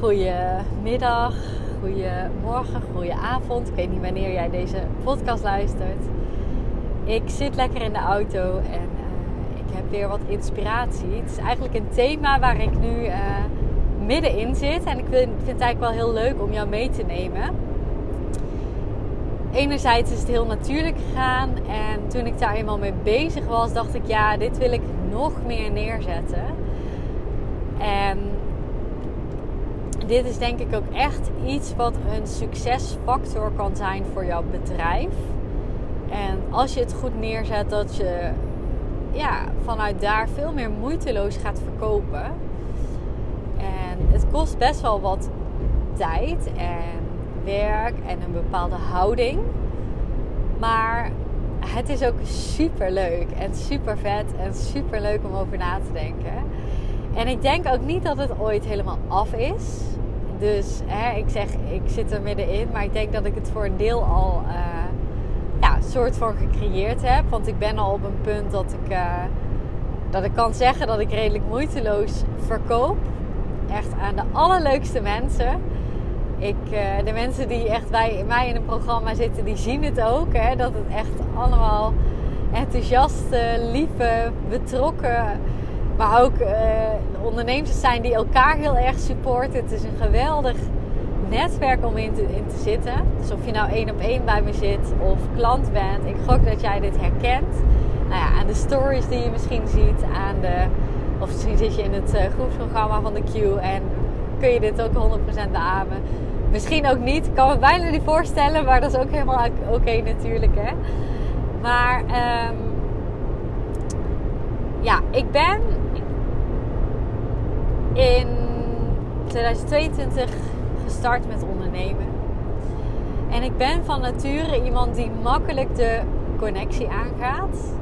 Goedemiddag, goedemorgen, goedenavond. Ik weet niet wanneer jij deze podcast luistert. Ik zit lekker in de auto en uh, ik heb weer wat inspiratie. Het is eigenlijk een thema waar ik nu uh, middenin zit. En ik vind, vind het eigenlijk wel heel leuk om jou mee te nemen. Enerzijds is het heel natuurlijk gegaan. En toen ik daar eenmaal mee bezig was, dacht ik: ja, dit wil ik nog meer neerzetten. En dit is denk ik ook echt iets wat een succesfactor kan zijn voor jouw bedrijf. En als je het goed neerzet, dat je ja, vanuit daar veel meer moeiteloos gaat verkopen. En het kost best wel wat tijd en werk en een bepaalde houding. Maar het is ook super leuk en super vet en super leuk om over na te denken. En ik denk ook niet dat het ooit helemaal af is. Dus hè, ik zeg, ik zit er middenin. Maar ik denk dat ik het voor een deel al uh, ja, soort van gecreëerd heb. Want ik ben al op een punt dat ik, uh, dat ik kan zeggen dat ik redelijk moeiteloos verkoop. Echt aan de allerleukste mensen. Ik, uh, de mensen die echt bij mij in een programma zitten, die zien het ook. Hè, dat het echt allemaal enthousiaste, lieve, betrokken maar ook uh, ondernemers zijn die elkaar heel erg supporten. Het is een geweldig netwerk om in te, in te zitten. Dus of je nou één op één bij me zit of klant bent, ik gok dat jij dit herkent. Nou ja, aan de stories die je misschien ziet, aan de, of misschien zit je in het uh, groepsprogramma van de Q en kun je dit ook 100% beamen. Misschien ook niet, ik kan me bijna niet voorstellen, maar dat is ook helemaal oké natuurlijk. Hè? Maar um, ja, ik ben in 2022 gestart met ondernemen. En ik ben van nature iemand die makkelijk de connectie aangaat.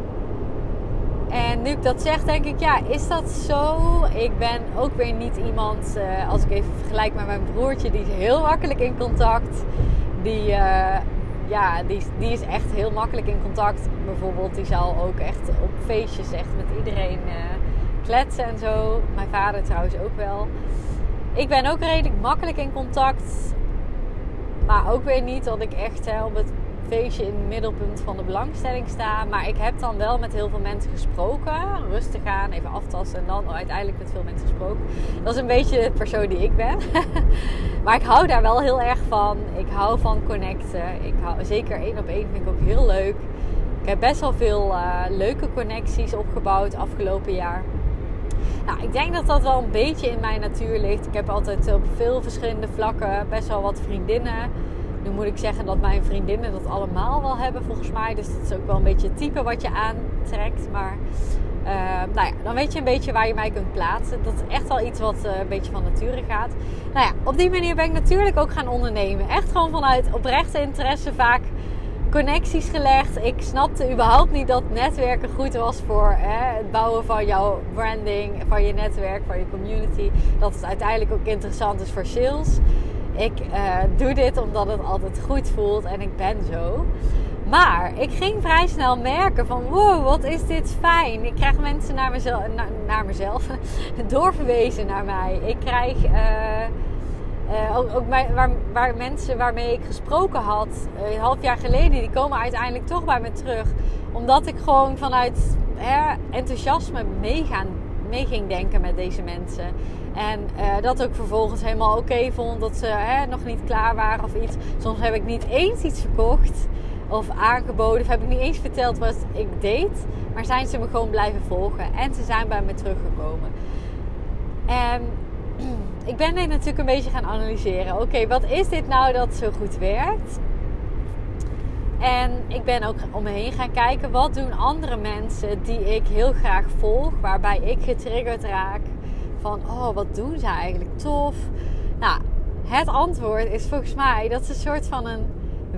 En nu ik dat zeg, denk ik, ja, is dat zo? Ik ben ook weer niet iemand, uh, als ik even vergelijk met mijn broertje, die is heel makkelijk in contact. Die, uh, ja, die, die is echt heel makkelijk in contact. Bijvoorbeeld, die zal ook echt op feestjes echt met iedereen uh, kletsen en zo. Mijn vader trouwens ook wel. Ik ben ook redelijk makkelijk in contact. Maar ook weer niet dat ik echt hè, op het feestje in het middelpunt van de belangstelling sta. Maar ik heb dan wel met heel veel mensen gesproken. Rustig aan, even aftasten en dan uiteindelijk met veel mensen gesproken. Dat is een beetje de persoon die ik ben. maar ik hou daar wel heel erg van. Ik hou van connecten. Ik hou, zeker één op één vind ik ook heel leuk. Ik heb best wel veel uh, leuke connecties opgebouwd afgelopen jaar. Nou, ik denk dat dat wel een beetje in mijn natuur ligt. Ik heb altijd op veel verschillende vlakken best wel wat vriendinnen. Nu moet ik zeggen dat mijn vriendinnen dat allemaal wel hebben volgens mij. Dus dat is ook wel een beetje het type wat je aantrekt. Maar uh, nou ja, dan weet je een beetje waar je mij kunt plaatsen. Dat is echt wel iets wat uh, een beetje van nature gaat. Nou ja, op die manier ben ik natuurlijk ook gaan ondernemen. Echt gewoon vanuit oprechte interesse vaak connecties gelegd. Ik snapte überhaupt niet dat netwerken goed was voor hè, het bouwen van jouw branding, van je netwerk, van je community. Dat het uiteindelijk ook interessant is voor sales. Ik uh, doe dit omdat het altijd goed voelt en ik ben zo. Maar ik ging vrij snel merken van wow, wat is dit fijn. Ik krijg mensen naar mezelf, naar, mezelf doorverwezen naar mij. Ik krijg... Uh, uh, ook, ook waar, waar, mensen waarmee ik gesproken had uh, een half jaar geleden, die komen uiteindelijk toch bij me terug. Omdat ik gewoon vanuit enthousiasme meegaan, mee ging denken met deze mensen. En uh, dat ook vervolgens helemaal oké vond dat ze nog niet klaar waren of iets. Soms heb ik niet eens iets verkocht of aangeboden. Of heb ik niet eens verteld wat ik deed. Maar zijn ze me gewoon blijven volgen. En ze zijn bij me teruggekomen. En ik ben dit natuurlijk een beetje gaan analyseren. Oké, wat is dit nou dat zo goed werkt? En ik ben ook om me heen gaan kijken. Wat doen andere mensen die ik heel graag volg. Waarbij ik getriggerd raak. Van, oh, wat doen ze eigenlijk tof. Nou, het antwoord is volgens mij dat ze een soort van een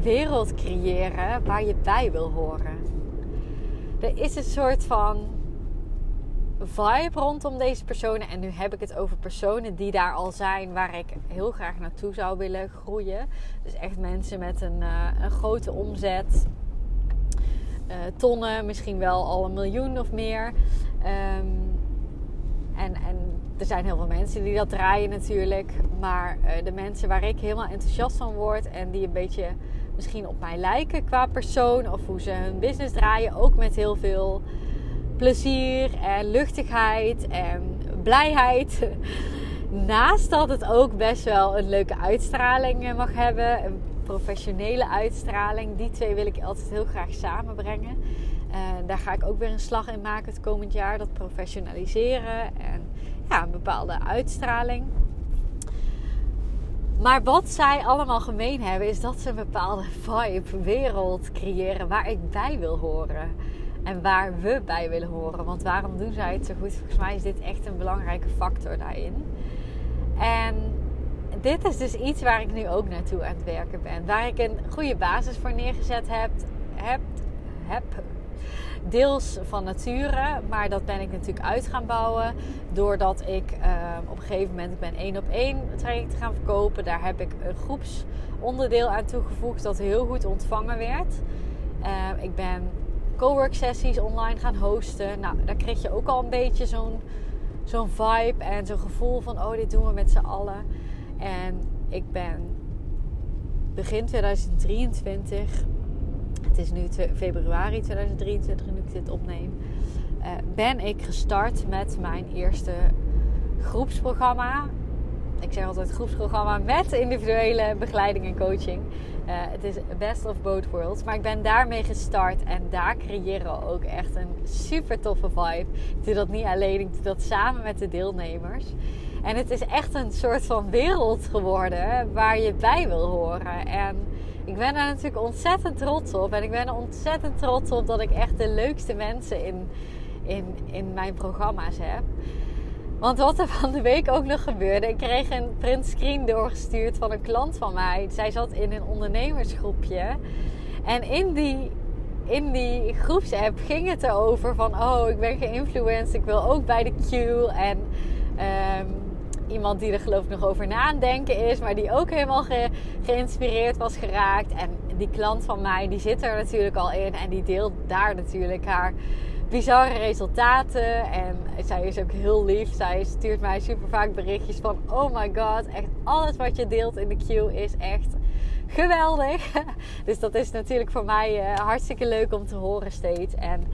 wereld creëren waar je bij wil horen. Er is een soort van vibe rondom deze personen. En nu heb ik het over personen die daar al zijn, waar ik heel graag naartoe zou willen groeien. Dus echt mensen met een, uh, een grote omzet. Uh, tonnen, misschien wel al een miljoen of meer. Um, en, en er zijn heel veel mensen die dat draaien natuurlijk. Maar uh, de mensen waar ik helemaal enthousiast van word en die een beetje misschien op mij lijken qua persoon of hoe ze hun business draaien, ook met heel veel plezier en luchtigheid en blijheid. Naast dat het ook best wel een leuke uitstraling eh, mag hebben, een professionele uitstraling. Die twee wil ik altijd heel graag samenbrengen. En daar ga ik ook weer een slag in maken het komend jaar. Dat professionaliseren en ja, een bepaalde uitstraling. Maar wat zij allemaal gemeen hebben, is dat ze een bepaalde vibe, wereld creëren waar ik bij wil horen. En waar we bij willen horen. Want waarom doen zij het zo goed? Volgens mij is dit echt een belangrijke factor daarin. En dit is dus iets waar ik nu ook naartoe aan het werken ben. Waar ik een goede basis voor neergezet heb. heb, heb deels van nature, maar dat ben ik natuurlijk uit gaan bouwen. Doordat ik uh, op een gegeven moment, ik ben één op één te gaan verkopen. Daar heb ik een groepsonderdeel aan toegevoegd dat heel goed ontvangen werd. Uh, ik ben cowork sessies online gaan hosten. Nou, daar kreeg je ook al een beetje zo'n zo'n vibe en zo'n gevoel van oh, dit doen we met z'n allen. En ik ben begin 2023 het is nu februari 2023 nu ik dit opneem, uh, ben ik gestart met mijn eerste groepsprogramma. Ik zeg altijd groepsprogramma met individuele begeleiding en coaching. Uh, het is best of both worlds. Maar ik ben daarmee gestart en daar creëren we ook echt een super toffe vibe. Ik doe dat niet alleen, ik doe dat samen met de deelnemers. En het is echt een soort van wereld geworden waar je bij wil horen. En ik ben daar natuurlijk ontzettend trots op. En ik ben er ontzettend trots op dat ik echt de leukste mensen in, in, in mijn programma's heb. Want wat er van de week ook nog gebeurde, ik kreeg een print screen doorgestuurd van een klant van mij. Zij zat in een ondernemersgroepje. En in die, in die groepsapp ging het erover van... Oh, ik ben geïnfluenced, ik wil ook bij de Q. En um, iemand die er geloof ik nog over nadenken is, maar die ook helemaal geïnspireerd was geraakt. En die klant van mij, die zit er natuurlijk al in en die deelt daar natuurlijk haar bizarre resultaten. En zij is ook heel lief. Zij stuurt mij super vaak berichtjes van: Oh my god, echt alles wat je deelt in de queue is echt geweldig. Dus dat is natuurlijk voor mij uh, hartstikke leuk om te horen steeds. En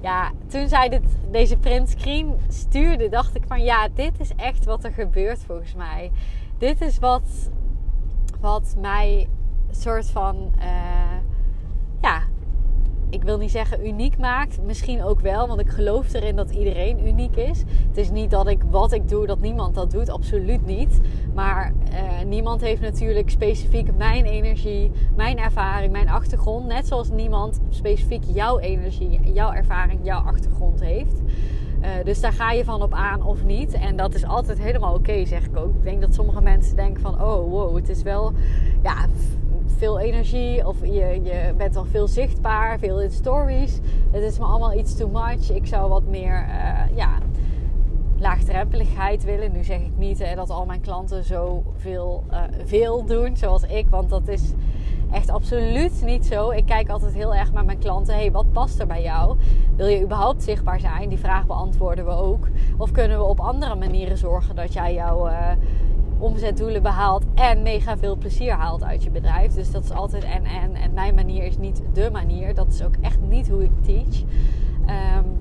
ja, toen zij dit, deze printscreen stuurde, dacht ik van ja, dit is echt wat er gebeurt volgens mij. Dit is wat, wat mij soort van, uh, ja, ik wil niet zeggen uniek maakt. Misschien ook wel, want ik geloof erin dat iedereen uniek is. Het is niet dat ik wat ik doe, dat niemand dat doet. Absoluut niet. Maar uh, niemand heeft natuurlijk specifiek mijn energie, mijn ervaring, mijn achtergrond. Net zoals niemand specifiek jouw energie, jouw ervaring, jouw achtergrond heeft. Uh, dus daar ga je van op aan of niet. En dat is altijd helemaal oké, zeg ik ook. Ik denk dat sommige mensen denken van... Oh, wow, het is wel... Ja, veel energie of je, je bent al veel zichtbaar, veel in stories. Het is me allemaal iets too much. Ik zou wat meer uh, ja, laagdrempeligheid willen. Nu zeg ik niet hè, dat al mijn klanten zo veel, uh, veel doen zoals ik, want dat is echt absoluut niet zo. Ik kijk altijd heel erg naar mijn klanten. hey, wat past er bij jou? Wil je überhaupt zichtbaar zijn? Die vraag beantwoorden we ook. Of kunnen we op andere manieren zorgen dat jij jouw uh, omzetdoelen behaalt en mega veel plezier haalt uit je bedrijf. Dus dat is altijd en en. En mijn manier is niet de manier. Dat is ook echt niet hoe ik teach. Um,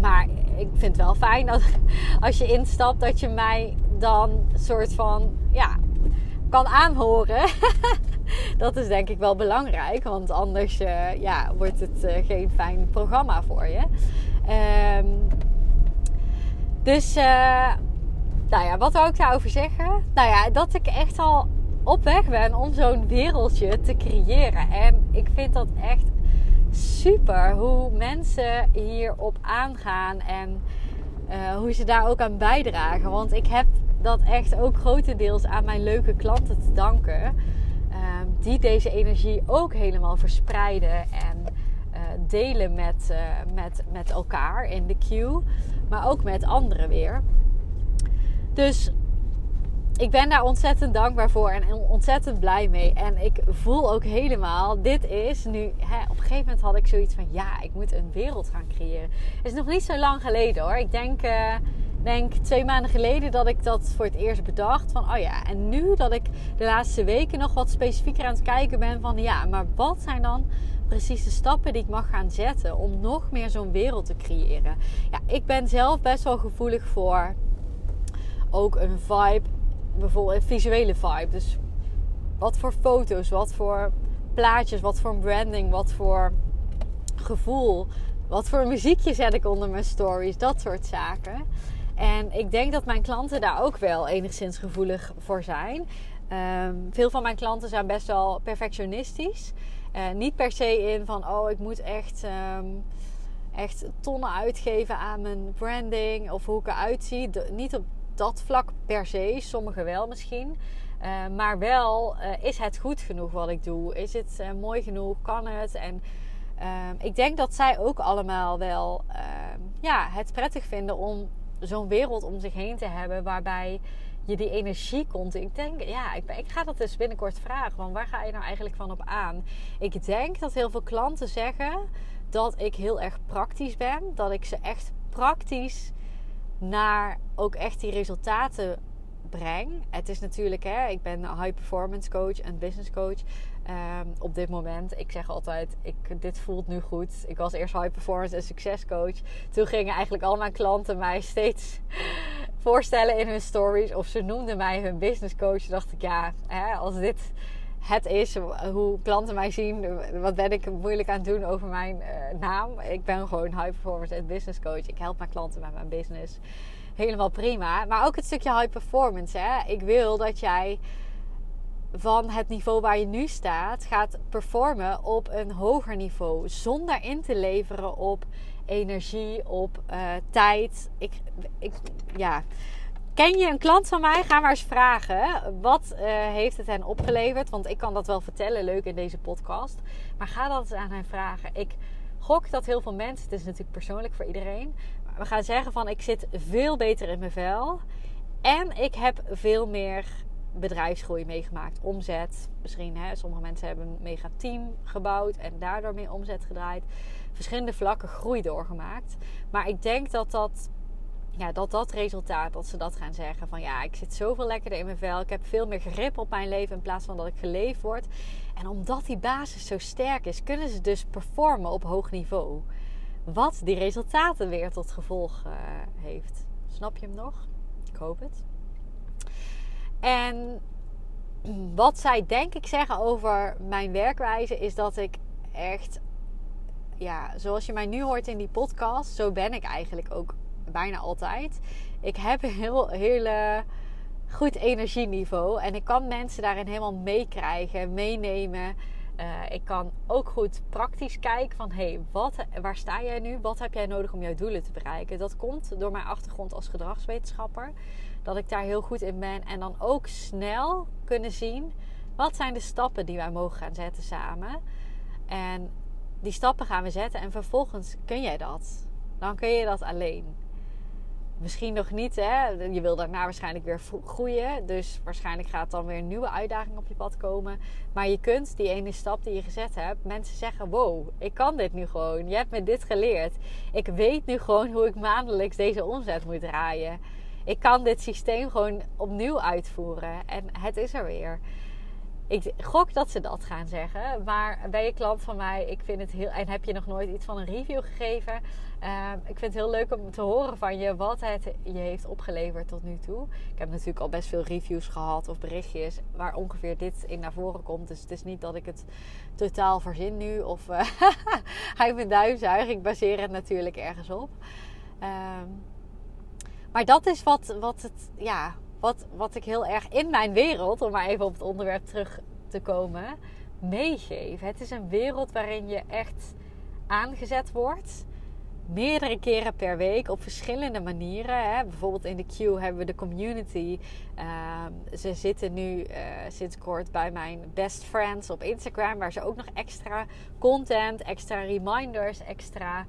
maar ik vind het wel fijn dat als je instapt, dat je mij dan soort van ja, kan aanhoren. dat is denk ik wel belangrijk, want anders uh, ja, wordt het uh, geen fijn programma voor je. Um, dus uh, nou ja, wat wil ik daarover zeggen? Nou ja, dat ik echt al op weg ben om zo'n wereldje te creëren. En ik vind dat echt super hoe mensen hierop aangaan en uh, hoe ze daar ook aan bijdragen. Want ik heb dat echt ook grotendeels aan mijn leuke klanten te danken. Ehm, die deze energie ook helemaal verspreiden en eh, delen met, uh, met, met elkaar in de queue. Maar ook met anderen weer. Dus ik ben daar ontzettend dankbaar voor en ontzettend blij mee. En ik voel ook helemaal, dit is nu. Hè, op een gegeven moment had ik zoiets van: ja, ik moet een wereld gaan creëren. Het is nog niet zo lang geleden hoor. Ik denk, uh, denk twee maanden geleden dat ik dat voor het eerst bedacht. Van oh ja, en nu dat ik de laatste weken nog wat specifieker aan het kijken ben van ja, maar wat zijn dan precies de stappen die ik mag gaan zetten om nog meer zo'n wereld te creëren? Ja, ik ben zelf best wel gevoelig voor ook een vibe bijvoorbeeld een visuele vibe. Dus wat voor foto's, wat voor plaatjes, wat voor branding, wat voor gevoel, wat voor muziekje zet ik onder mijn stories, dat soort zaken. En ik denk dat mijn klanten daar ook wel enigszins gevoelig voor zijn. Ehm, veel van mijn klanten zijn best wel perfectionistisch. Uh, niet per se in van, oh, ik moet echt, um, echt tonnen uitgeven aan mijn branding of hoe ik eruit zie. niet op dat vlak per se. Sommigen wel misschien. Uh, maar wel, uh, is het goed genoeg wat ik doe? Is het uh, mooi genoeg? Kan het? En ehm, ik denk dat zij ook allemaal wel ehm, ja, het prettig vinden om zo'n wereld om zich heen te hebben waarbij je die energie komt. Ik denk, ja, ik, ik, ga dat dus binnenkort vragen. Want waar ga je nou eigenlijk van op aan? Ik denk dat heel veel klanten zeggen dat ik heel erg praktisch ben. Dat ik ze echt praktisch naar ook echt die resultaten breng. Het is natuurlijk, hè, ik ben een high performance coach en business coach. Um, op dit moment, ik zeg altijd, ik, dit voelt nu goed. Ik was eerst high performance en succescoach. Toen gingen eigenlijk al mijn klanten mij steeds voorstellen in hun stories. Of ze noemden mij hun business coach. Toen dacht ik, ja, hè, als dit het is hoe klanten mij zien. Wat ben ik moeilijk aan het doen over mijn uh, naam? Ik ben gewoon high performance en business coach. Ik help mijn klanten met mijn business. Helemaal prima. Maar ook het stukje high performance. Hè? Ik wil dat jij van het niveau waar je nu staat gaat performen op een hoger niveau. Zonder in te leveren op energie, op uh, tijd. Ik, ik, ja Ken je een klant van mij? Ga maar eens vragen. Wat uh, heeft het hen opgeleverd? Want ik kan dat wel vertellen, leuk in deze podcast. Maar ga dat aan hen vragen. Ik gok dat heel veel mensen, het is natuurlijk persoonlijk voor iedereen. We gaan zeggen van ik zit veel beter in mijn vel. En ik heb veel meer bedrijfsgroei meegemaakt. Omzet. Misschien, hè, sommige mensen hebben een mega team gebouwd en daardoor meer omzet gedraaid. Verschillende vlakken groei doorgemaakt. Maar ik denk dat dat ja, dat dat resultaat, dat ze dat gaan zeggen van ja, ik zit zoveel lekkerder in mijn vel. Ik heb veel meer grip op mijn leven in plaats van dat ik geleefd word. En omdat die basis zo sterk is, kunnen ze dus performen op hoog niveau. Wat die resultaten weer tot gevolg uh, heeft. Snap je hem nog? Ik hoop het. En wat zij denk ik zeggen over mijn werkwijze is dat ik echt, ja, zoals je mij nu hoort in die podcast, zo ben ik eigenlijk ook bijna altijd. Ik heb een heel hele goed energieniveau. En ik kan mensen daarin helemaal meekrijgen, meenemen. Uh, ik kan ook goed praktisch kijken van hey, waar sta jij nu? Wat heb jij nodig om jouw doelen te bereiken? Dat komt door mijn achtergrond als gedragswetenschapper. Dat ik daar heel goed in ben. En dan ook snel kunnen zien wat zijn de stappen die wij mogen gaan zetten samen. En die stappen gaan we zetten en vervolgens kun jij dat. Dan kun je dat alleen. Misschien nog niet, hè? Je wil daarna waarschijnlijk weer groeien. Dus waarschijnlijk gaat dan weer een nieuwe uitdaging op je pad komen. Maar je kunt die ene stap die je gezet hebt, mensen zeggen: Wow, ik kan dit nu gewoon. Je hebt me dit geleerd. Ik weet nu gewoon hoe ik maandelijks deze omzet moet draaien. Ik kan dit systeem gewoon opnieuw uitvoeren. En het is er weer ik gok dat ze dat gaan zeggen. Maar ben je klant van mij? Ik vind het heel. En heb je nog nooit iets van een review gegeven? Uh, ik vind het heel leuk om te horen van je wat het je heeft opgeleverd tot nu toe. Ik heb natuurlijk al best veel reviews gehad of berichtjes waar ongeveer dit in naar voren komt. Dus het is niet dat ik het totaal verzin nu of uh, hij mijn duim zuig. Ik baseer het natuurlijk ergens op. Uh, maar dat is wat, wat het. Ja, wat, wat ik heel erg in mijn wereld, om maar even op het onderwerp terug te komen, meegeef. Het is een wereld waarin je echt aangezet wordt meerdere keren per week op verschillende manieren. Hè. Bijvoorbeeld in de queue hebben we de community. Ehm, ze zitten nu uh, sinds kort bij mijn best friends op Instagram, waar ze ook nog extra content, extra reminders, extra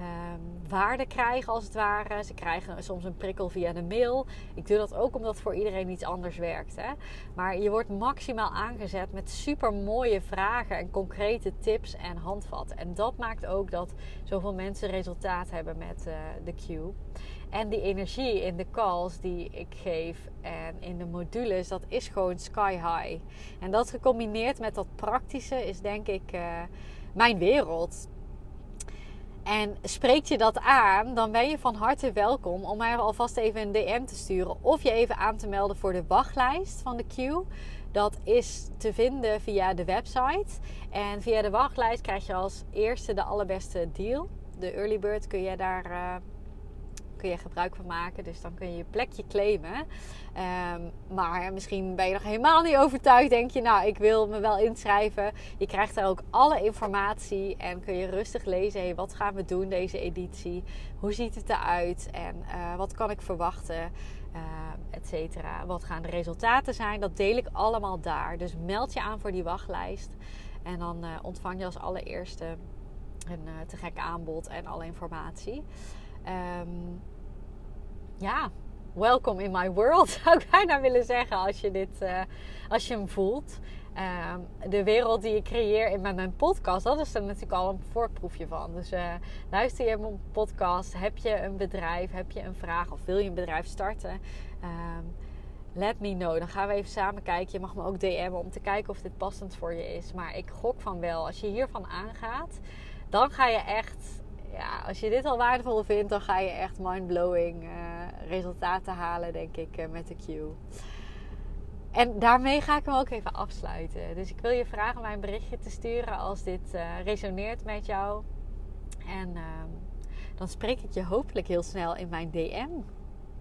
um, waarde krijgen als het ware. Ze krijgen soms een prikkel via de mail. Ik doe dat ook omdat voor iedereen iets anders werkt. Hè? Maar je wordt maximaal aangezet met super mooie vragen en concrete tips en handvatten. En dat maakt ook dat zoveel mensen resultaat hebben met uh, de queue. En die energie in de calls die ik geef en in de modules, dat is gewoon sky high. En dat gecombineerd met dat praktische is denk ik uh, mijn wereld. En spreekt je dat aan, dan ben je van harte welkom om mij alvast even een DM te sturen. Of je even aan te melden voor de wachtlijst van de queue. Dat is te vinden via de website. En via de wachtlijst krijg je als eerste de allerbeste deal. De early bird kun je daar uh, kun je gebruik van maken. Dus dan kun je je plekje claimen. Ehm, maar misschien ben je nog helemaal niet overtuigd. Denk je, nou, ik wil me wel inschrijven. Je krijgt daar ook alle informatie en kun je rustig lezen. Hey, wat gaan we doen deze editie? Hoe ziet het eruit? En uh, wat kan ik verwachten? Uh, et cetera. Wat gaan de resultaten zijn? Dat deel ik allemaal daar. Dus meld je aan voor die wachtlijst. En dan uh, ontvang je als allereerste een uh, te gek aanbod en alle informatie. Um, ja, welcome in my world zou ik bijna willen zeggen als je, dit, uh, als je hem voelt. Um, de wereld die ik creëer in mijn podcast, dat is er natuurlijk al een voorproefje van. Dus uh, luister je mijn podcast, heb je een bedrijf, heb je een vraag of wil je een bedrijf starten? Um, let me know. Dan gaan we even samen kijken. Je mag me ook DM'en om te kijken of dit passend voor je is. Maar ik gok van wel. Als je hiervan aangaat, dan ga je echt ja, als je dit al waardevol vindt, dan ga je echt mindblowing uh, resultaten halen, denk ik, uh, met de Q. En daarmee ga ik hem ook even afsluiten. Dus ik wil je vragen mij een berichtje te sturen als dit uh, resoneert met jou. En ehm, dan spreek ik je hopelijk heel snel in mijn DM.